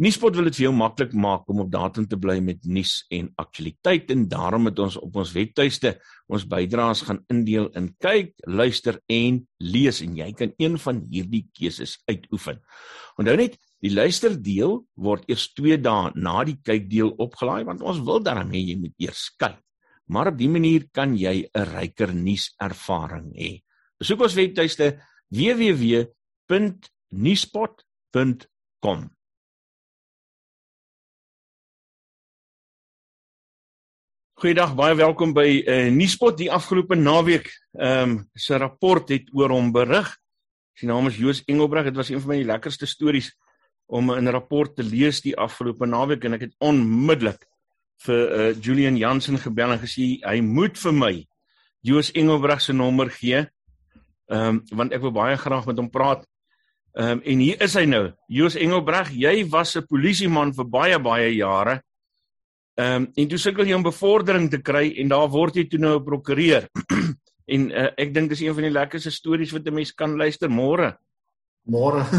Nuuspot wil dit vir jou maklik maak om op datum te bly met nuus en aktualiteit en daarom het ons op ons webtuiste ons bydraes gaan indeel in kyk, luister en lees en jy kan een van hierdie keuses uitoefen. Onthou net, die luisterdeel word eers 2 dae na die kykdeel opgelaai want ons wil daarmee jy moet eers kyk. Maar op dië manier kan jy 'n ryker nuuservaring hê. Besoek ons webtuiste www.nuuspot.com. Goeiedag, baie welkom by uh, Nuuspot. Die afgelope naweek, ehm, um, se rapport het oor hom berig. Sy naam is Joos Engelbreg. Dit was een van my lekkerste stories om 'n rapport te lees die afgelope naweek en ek het onmiddellik vir uh, Julian Jansen gebel en gesê hy moet vir my Joos Engelbreg se nommer gee. Ehm um, want ek wil baie graag met hom praat. Ehm um, en hier is hy nou. Joos Engelbreg, jy was 'n polisieman vir baie baie jare. Ehm um, en toe sukkel jy om bevordering te kry en daar word jy toe nou 'n prokureur. en uh, ek dink dis een van die lekkerste stories wat 'n mens kan luister môre. Môre.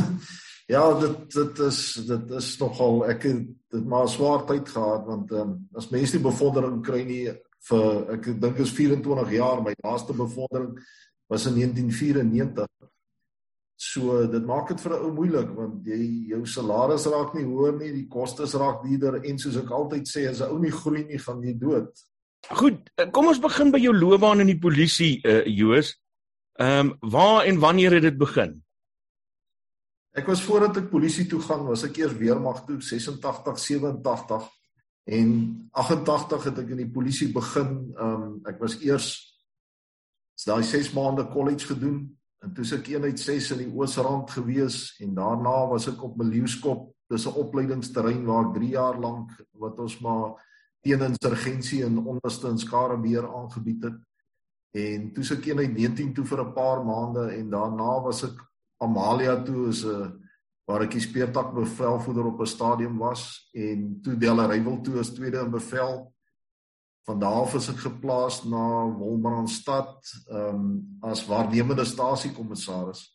Ja, dit dit is dit is nogal ek het dit maar swaar tyd gehad want ehm um, as mense nie bevordering kry nie vir ek dink is 24 jaar my laaste bevordering was in 1994 So dit maak dit vir 'n ou moeilik want jy jou salaris raak nie hoër nie, die kostes raak duurder en soos ek altyd sê as 'n ou nie groei nie, gaan jy dood. Goed, eh, kom ons begin by jou loopbaan in die polisie, uh Joos. Ehm um, waar en wanneer het dit begin? Ek was voordat ek polisie toe gaan, was ek eers weermag toe 86, 87 en 88 het ek in die polisie begin. Ehm um, ek was eers daai 6 maande college gedoen En toe ek eenheid 6 in die Oosrand gewees en daarna was ek op Melieuskop, dis 'n opleidingsterrein waar ek 3 jaar lank wat ons maar teen insurgensie en onderste in Skarebeer aangebied het. En toe ek eenheid 19 toe vir 'n paar maande en daarna was ek Amalia toe is 'n waar ek die speertak bevelvoerder op 'n stadion was. En toe Delareyville toe as tweede in bevel Van daar af is ek geplaas na Wolmaranstad ehm um, as waarnemende stasiekommissaris.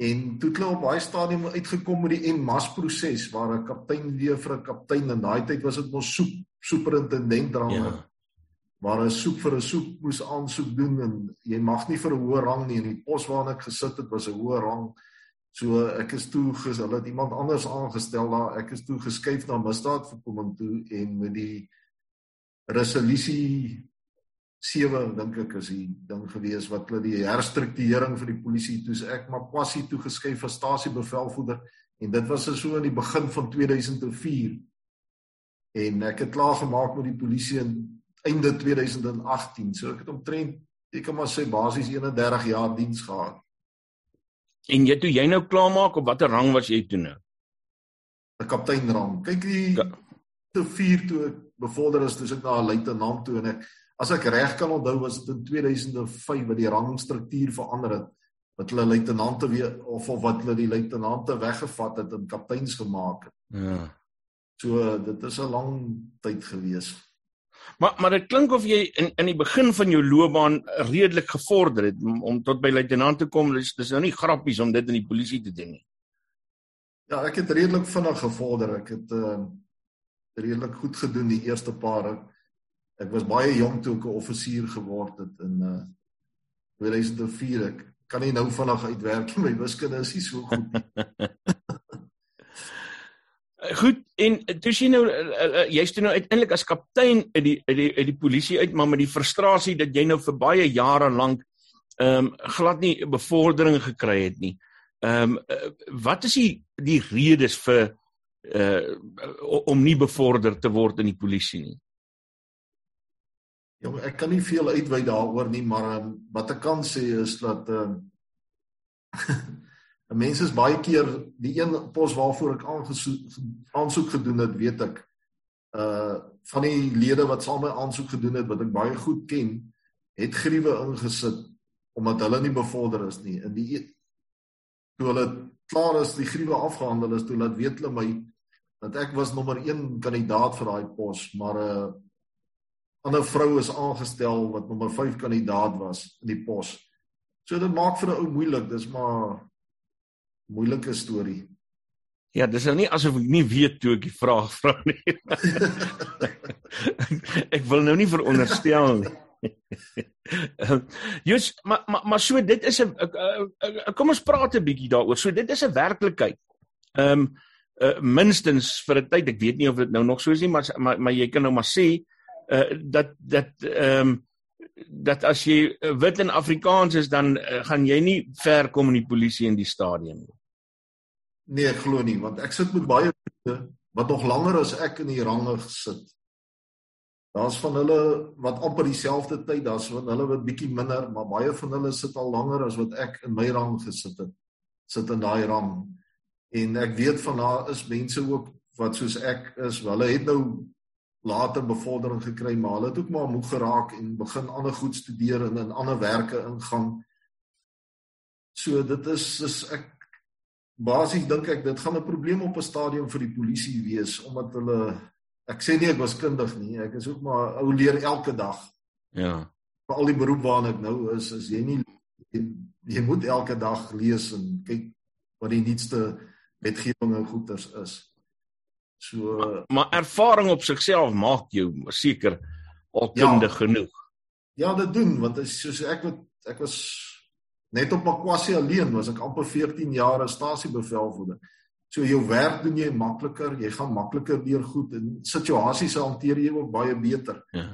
En toe klou op baie stadium uitgekom met die MAS proses waar 'n kaptein weer vir 'n kaptein in daai tyd was dit mos soep superintendent drang. Ja. Waar 'n soep vir 'n soep moes aansoek doen en jy mag nie vir 'n hoë rang nie en die pos waarna ek gesit het was 'n hoë rang. So ek is toe hulle het iemand anders aangestel daar. Ek is toe geskuif na misdaadvoorkoming toe en met die resolusie 7 dink ek is die ding gewees wat hulle die herstrukturering vir die polisie toes ek maar passie toe geskuif as stasiebevelvoerder en dit was so in die begin van 2004 en ek het klaar gemaak met die polisie in einde 2018 so ek het omtrent ek kan maar sê basies 31 jaar diens gehad. En jy toe jy nou klaar maak op watter rang was jy toe nou? 'n kapteinrang kyk die te 4 toe ek bevorder is dis ek na 'n luitenant toe en ek as ek reg kan onthou was dit in 2005 wat die rangstruktuur verander het wat hulle luitenante weer of of wat hulle die luitenante weggevat het en kapteins gemaak het. Ja. So dit is 'n lang tyd gewees. Maar maar dit klink of jy in in die begin van jou loopbaan redelik gevorder het om, om tot by luitenant te kom. Dis dis nou nie grappies om dit in die polisie te doen nie. Ja, ek het redelik vinnig gevorder. Ek het uh redelik goed gedoen die eerste paar. Ek, was baie jonk toe ek 'n offisier geword het in uh 2004 ek kan nie nou vinnig uitwerk my wiskunde is nie so goed Goed en toe sien nou uh, jy's toe nou uiteindelik as kaptein uit die uit die uit die polisie uit maar met die frustrasie dat jy nou vir baie jare lank ehm um, glad nie bevordering gekry het nie. Ehm um, wat is die die redes vir uh om nie bevorder te word in die polisie nie. Ja, ek kan nie veel uitwy daaroor nie, maar um, wat ek kan sê is dat uh, 'n mens is baie keer die een pos waarvoor ek aansoek gedoen het, weet ek uh van die lede wat saam met aansoek gedoen het wat ek baie goed ken, het gruwe ingesit omdat hulle nie bevorder is nie. In die toe hulle klaar is die gruwe afgehandel is toe laat weet hulle my dat ek was nommer 1 kandidaat vir daai pos, maar 'n uh, ander vrou is aangestel wat nommer 5 kandidaat was in die pos. So dit maak vir 'n ou moeilik, dis maar moeilike storie. Ja, dis nou nie asof ek nie weet toe ek die vraag vra nie. ek wil nou nie veronderstel nie. Jy's maar maar maar so dit is 'n kom ons praat 'n bietjie daaroor. So dit is 'n werklikheid. Ehm um, uh, minstens vir 'n tyd. Ek weet nie of dit nou nog so is nie, maar maar, maar jy kan nou maar sê uh, dat dat ehm um, dat as jy wit en Afrikaans is dan uh, gaan jy nie ver kom in die polisie in die stadium nie. Nee, ek glo nie, want ek sit met baie wat nog langer as ek in die range gesit. Daar's van hulle wat amper dieselfde tyd, daar's van hulle wat bietjie minder, maar baie van hulle sit al langer as wat ek in my rang gesit het. Sit in daai rang. En ek weet van daar is mense ook wat soos ek is, hulle het nou later bevordering gekry, maar hulle het ook maar moeg geraak en begin ander goed studeer en in ander werke ingaan. So dit is is ek basies dink ek dit gaan 'n probleem op 'n stadium vir die polisie wees omdat hulle ek sê nie ek was kundig nie, ek is ook maar ou leer elke dag. Ja. Vir al die beroep waarna ek nou is, is jy nie jy, jy moet elke dag lees en kyk wat die nuutste wetgewing en goeders is. So maar, maar ervaring op sigself maak jou seker al kundig ja, genoeg. Ja, dit doen want as soos ek wat ek was net op Makwasi alleen was ek amper 14 jaar as stasiebevelvoerder. So jou werk doen jy makliker, jy gaan makliker deur goed en situasies hanteer jy ook baie beter. Ja.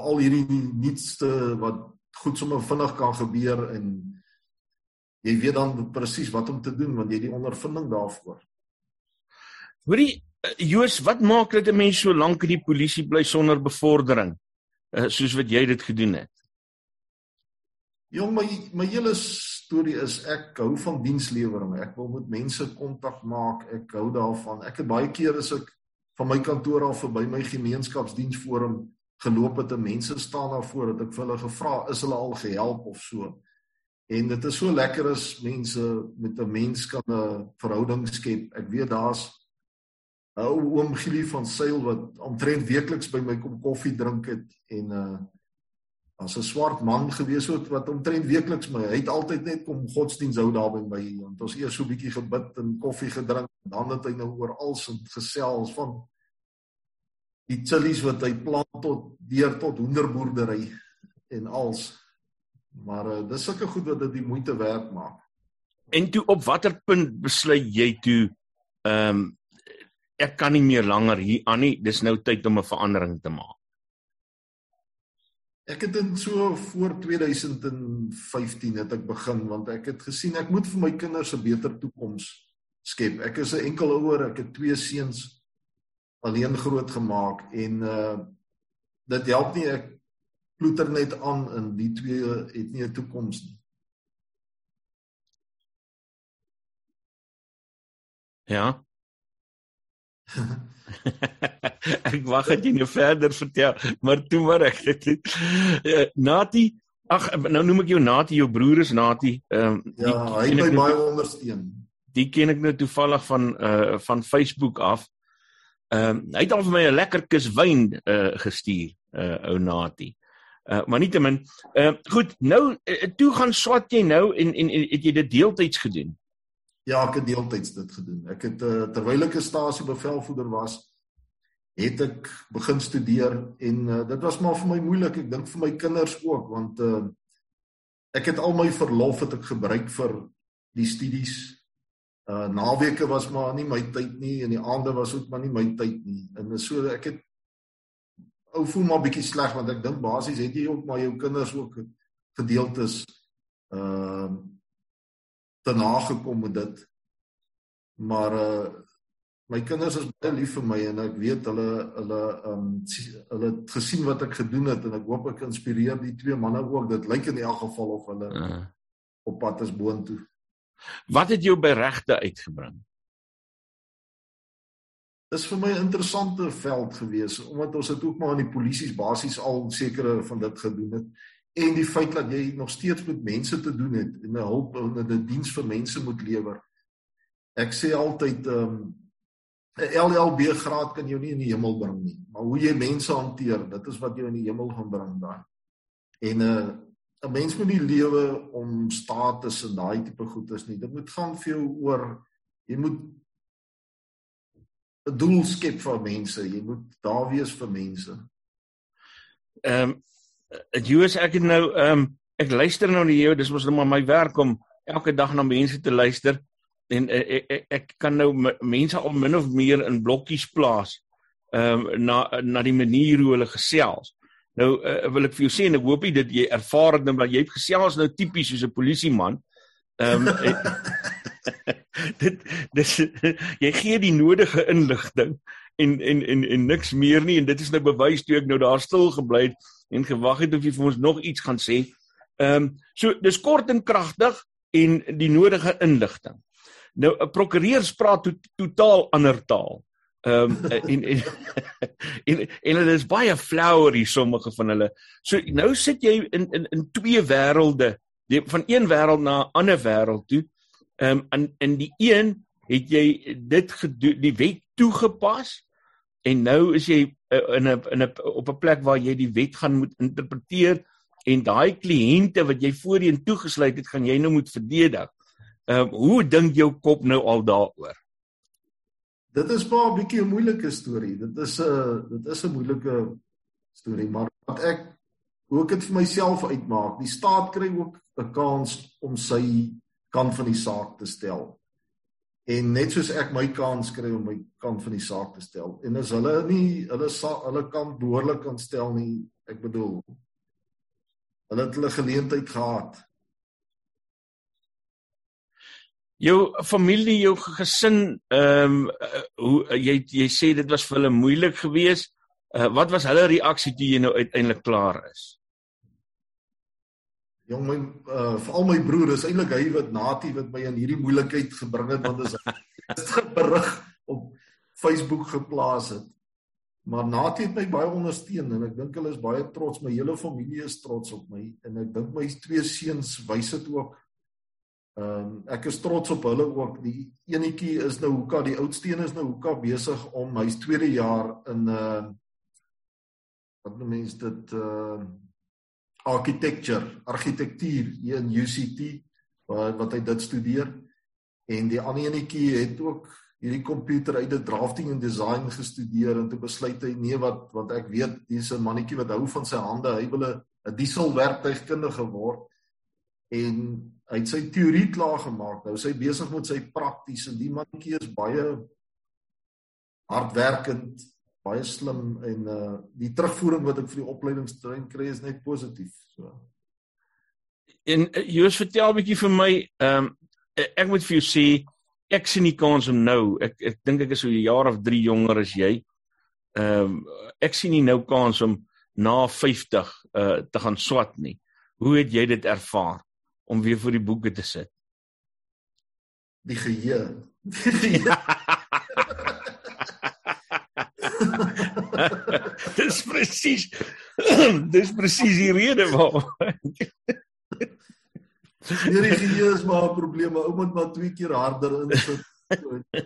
Al hierdie nuutste wat goed sommer vinnig kan gebeur en jy weet dan presies wat om te doen want jy het die ondervinding daarvoor. Hoorie uh, Joos, wat maak dit 'n mens so lank in die polisie bly sonder bevordering? Uh, soos wat jy dit gedoen het. Jong, my my hele storie is ek hou van dienslewering. Ek wil met mense kontak maak. Ek hou daarvan. Ek het baie keer as ek van my kantoor af verby my gemeenskapsdiensforum geloop het en mense staan daar voor dat ek vir hulle gevra is hulle al gehelp of so. En dit is so lekker as mense met 'n mens kan 'n verhouding skep. Ek weet daar's ou oom Gili van Sail wat omtrent weekliks by my kom koffie drink het en uh as 'n swart man gewees het wat omtrent weekliks my hy het altyd net kom godsdiens hou daar by my want ons eers so 'n bietjie gebid en koffie gedrink dan het hy nou oor als en gesels van die chillies wat hy plant tot deur tot hoenderboerdery en als maar uh, dis sulke goed wat dit die moeite werd maak en toe op watter punt besluit jy toe ehm um, ek kan nie meer langer hier aan nie. Dis nou tyd om 'n verandering te maak. Ek het in so voor 2015 het ek begin want ek het gesien ek moet vir my kinders 'n beter toekoms skep. Ek is 'n enkel ouer, ek het twee seuns alleen groot gemaak en uh dit help nie ek ploeter net aan in die twee het nie 'n toekoms nie. Ja. ek wag dat jy nou verder vertel, maar toe maar ek dit. Uh, Nati, ag nou noem ek jou Nati, jou broer is Nati. Ehm um, Ja, hy het my baie ondersteun. Die ken ek nou toevallig van uh van Facebook af. Ehm um, hy het al vir my 'n lekker kus wyn uh gestuur, uh ou Nati. Uh maar nietemin, uh, goed, nou uh, toe gaan swat jy nou en en, en het jy dit deeltyds gedoen? Ja, ek het deeltyds dit gedoen. Ek het uh, terwyl ek 'n stasiebevelvoerder was, het ek begin studeer en uh, dit was maar vir my moeilik. Ek dink vir my kinders ook want uh, ek het al my verlof het ek gebruik vir die studies. Uh naweke was maar nie my tyd nie en die aande was ook maar nie my tyd nie. En so ek het ou voel maar bietjie sleg want ek dink basies het jy ook maar jou kinders ook gedeeltes uh te nagekom met dit. Maar uh my kinders is baie lief vir my en ek weet hulle hulle um hulle het gesien wat ek gedoen het en ek hoop ek inspireer die twee manne ook. Dit lyk in elk geval of hulle uh. op pad is boontoe. Wat het jou by regte uitgebring? Dis vir my 'n interessante veld gewees omdat ons het ook maar in die polisies basies al sekere van dit gedoen het en die feit dat jy nog steeds met mense te doen het en 'n hulp en 'n diens vir mense moet lewer. Ek sê altyd ehm um, 'n LLB graad kan jou nie in die hemel bring nie, maar hoe jy mense hanteer, dit is wat jou in die hemel gaan bring daai. En 'n uh, 'n mens moet nie lewe om status en daai tipe goedes nie. Dit moet gaan vir jou oor jy moet 'n doel skep vir mense. Jy moet daar wees vir mense. Ehm um, Joos ek het nou ehm um, ek luister nou na jou. Dis mos nou maar my werk om elke dag na mense te luister en ek, ek, ek, ek kan nou mense al min of meer in blokkies plaas ehm um, na na die manier hoe hulle gesels. Nou uh, wil ek vir jou sê en ek hoop jy dit jy ervaar dit nou dat jy het gesels nou tipies soos 'n polisieman. Ehm um, dit dis jy gee die nodige inligting en en en en niks meer nie en dit is nou bewys toe ek nou daar stil gebly het en gewag het of jy vir ons nog iets gaan sê. Ehm um, so dis kort en kragtig en die nodige inligting. Nou 'n prokureur praat to, totaal ander taal. Ehm um, en en en en hulle is baie flower hier sommige van hulle. So nou sit jy in in in twee wêrelde, van een wêreld na 'n ander wêreld toe. Ehm um, en in die een het jy dit gedoen, die wet toegepas en nou is jy uh, in 'n in 'n op 'n plek waar jy die wet gaan moet interpreteer en daai kliënte wat jy voorheen toegesluit het, gaan jy nou moet verdedig. Ehm um, hoe dink jou kop nou al daaroor? Dit is maar 'n bietjie 'n moeilike storie. Dit is 'n dit is 'n moeilike storie, maar wat ek hoe ek dit vir myself uitmaak, die staat kry ook 'n kans om sy kant van die saak te stel. En net soos ek my kans kry om my kant van die saak te stel. En as hulle nie hulle hulle kan behoorlik kan stel nie, ek bedoel hulle het hulle geleentheid gehad jou familie, jou gesin, ehm um, hoe jy jy sê dit was vir hulle moeilik geweest. Uh, wat was hulle reaksie toe jy nou uiteindelik klaar is? Jong my uh veral my broer is eintlik hy wat natie wat my in hierdie moeilikheid gebring het want is hy berig op Facebook geplaas het. Maar natie het my baie ondersteun en ek dink hulle is baie trots, my hele familie is trots op my en ek dink my twee seuns wys dit ook Ehm um, ek is trots op hulle ook. Die enetjie is nou Hoeka, die oudste is nou Hoeka besig om hy's tweede jaar in 'n uh, wat noem mens dit uh architecture, argitektuur hier in UCT waar wat hy dit studeer. En die ander enetjie het ook hierdie komputer uit die drafting en design gestudeer en toe besluit hy nee wat want ek weet dis 'n mannetjie wat hou van sy hande, hy wil 'n dieselwerktuigkundige word en hy het sy teorie klaar gemaak. Nou is hy besig met sy prakties en die mannetjie is baie hardwerkend, baie slim en uh die terugvoering wat ek vir die opleidingstrein kry is net positief. So. En uh, Joos vertel 'n bietjie vir my, ehm um, ek moet vir jou sê ek sien nie kans om nou. Ek ek dink ek is so 'n jaar of 3 jonger as jy. Ehm um, ek sien nie nou kans om na 50 uh te gaan swat nie. Hoe het jy dit ervaar? om weer voor die boeke te sit. Die geheue. dis presies. dis presies die rede waarom. Hierdie geheue is maar 'n probleem, ou moet maar twee keer harder insit.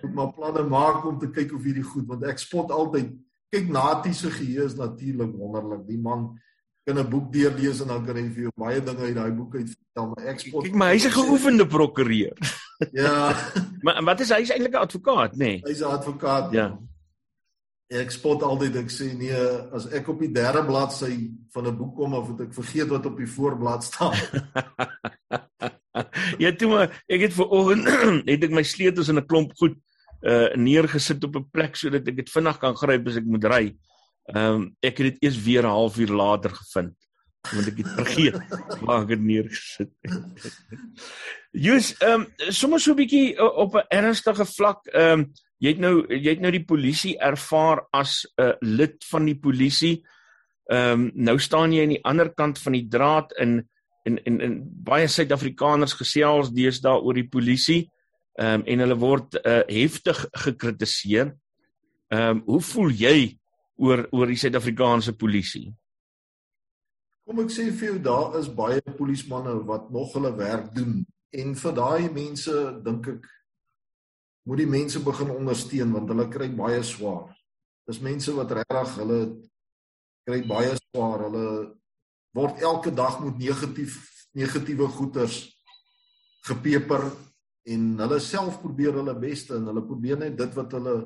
Moet maar planne maak om te kyk of hierdie goed want ek spot altyd kyk Natie se geheue is natuurlik wonderlik. Die man kan 'n boek deurlees en dan kan hy vir jou baie dinge uit daai boek uit vertel, maar ek spot Kyk, maar hy's 'n geoefende prokureur. ja. maar wat is hy? Hy's eintlik 'n advokaat, nê? Nee. Hy's 'n advokaat. Ja. Ek spot altyd ek sê nee, as ek op die derde bladsy van 'n boek kom of het ek vergeet wat op die voorblad staan. ja, toe maar ek het ver oggend het ek my sleutels in 'n klomp goed uh neergesit op 'n plek sodat ek dit vinnig kan gryp as ek moet ry. Ehm um, ek het dit eers weer 'n halfuur later gevind want ek het vergeet waar ek dit neergesit het. Jy's ehm um, sommer so 'n bietjie uh, op 'n ernstige vlak ehm um, jy het nou jy het nou die polisie ervaar as 'n uh, lid van die polisie. Ehm um, nou staan jy aan die ander kant van die draad in en en en baie Suid-Afrikaners gesels deesdae oor die polisie. Ehm um, en hulle word uh, heftig gekritiseer. Ehm um, hoe voel jy oor oor die Suid-Afrikaanse polisie? Kom ek sê vir jou daar is baie polismanne wat nog hulle werk doen en vir daai mense dink ek moet die mense begin ondersteun want hulle kry baie swaar. Dis mense wat regtig hulle kry baie swaar. Hulle word elke dag met negatief negatiewe goeters gepeper en hulle self probeer hulle beste en hulle probeer net dit wat hulle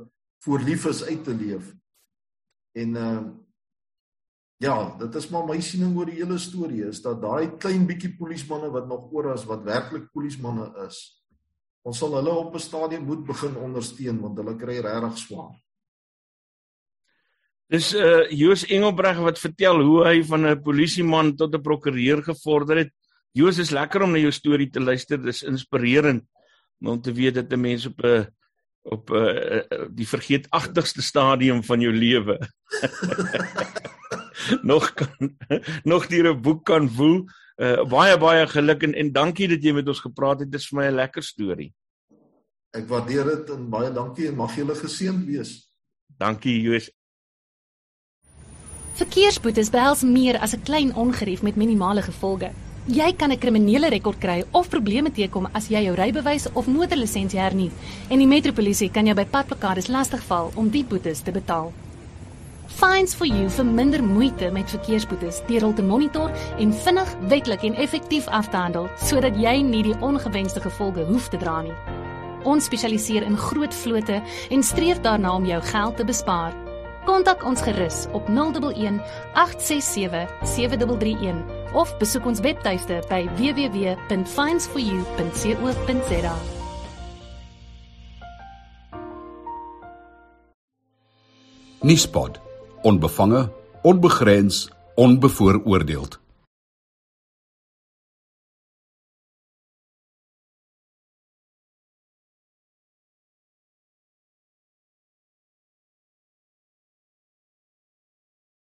voor lief is uit te leef. En uh ja, dit is maar my siening oor die hele storie is dat daai klein bietjie polismanne wat nog oor is wat werklik polismanne is. Ons sal hulle op 'n stadium moet begin ondersteun want hulle kry regtig swaar. Dis uh Joos Engelbreg wat vertel hoe hy van 'n polisieman tot 'n prokureur gevorder het. Joos is lekker om na jou storie te luister. Dis inspirerend om te weet dat 'n mens op 'n op 'n uh, die vergeetagtigste stadium van jou lewe nog kan nog deur 'n boek kan voel. Uh, baie baie geluk en en dankie dat jy met ons gepraat het. Dit is vir my 'n lekker storie. Ek waardeer dit en baie dankie en mag julle geseënd wees. Dankie Joos. Verkeersboetes behels meer as 'n klein ongerief met minimale gevolge. Jy kan 'n kriminele rekord kry of probleme teekom as jy jou rybewys of motorlisensie hernie en die metropolisie kan jou by padplekades lastigval om die boetes te betaal. Fines for you vir minder moeite met verkeersboetes deur hul te monitor en vinnig, wetlik en effektief af te handel sodat jy nie die ongewenste gevolge hoef te dra nie. Ons spesialiseer in groot vlote en streef daarna om jou geld te bespaar. Kontak ons gerus op 011 867 7331 of besoek ons webtuiste by www.finds4u.co.za. Nispod, onbevange, onbegrens, onbevooroordeeld.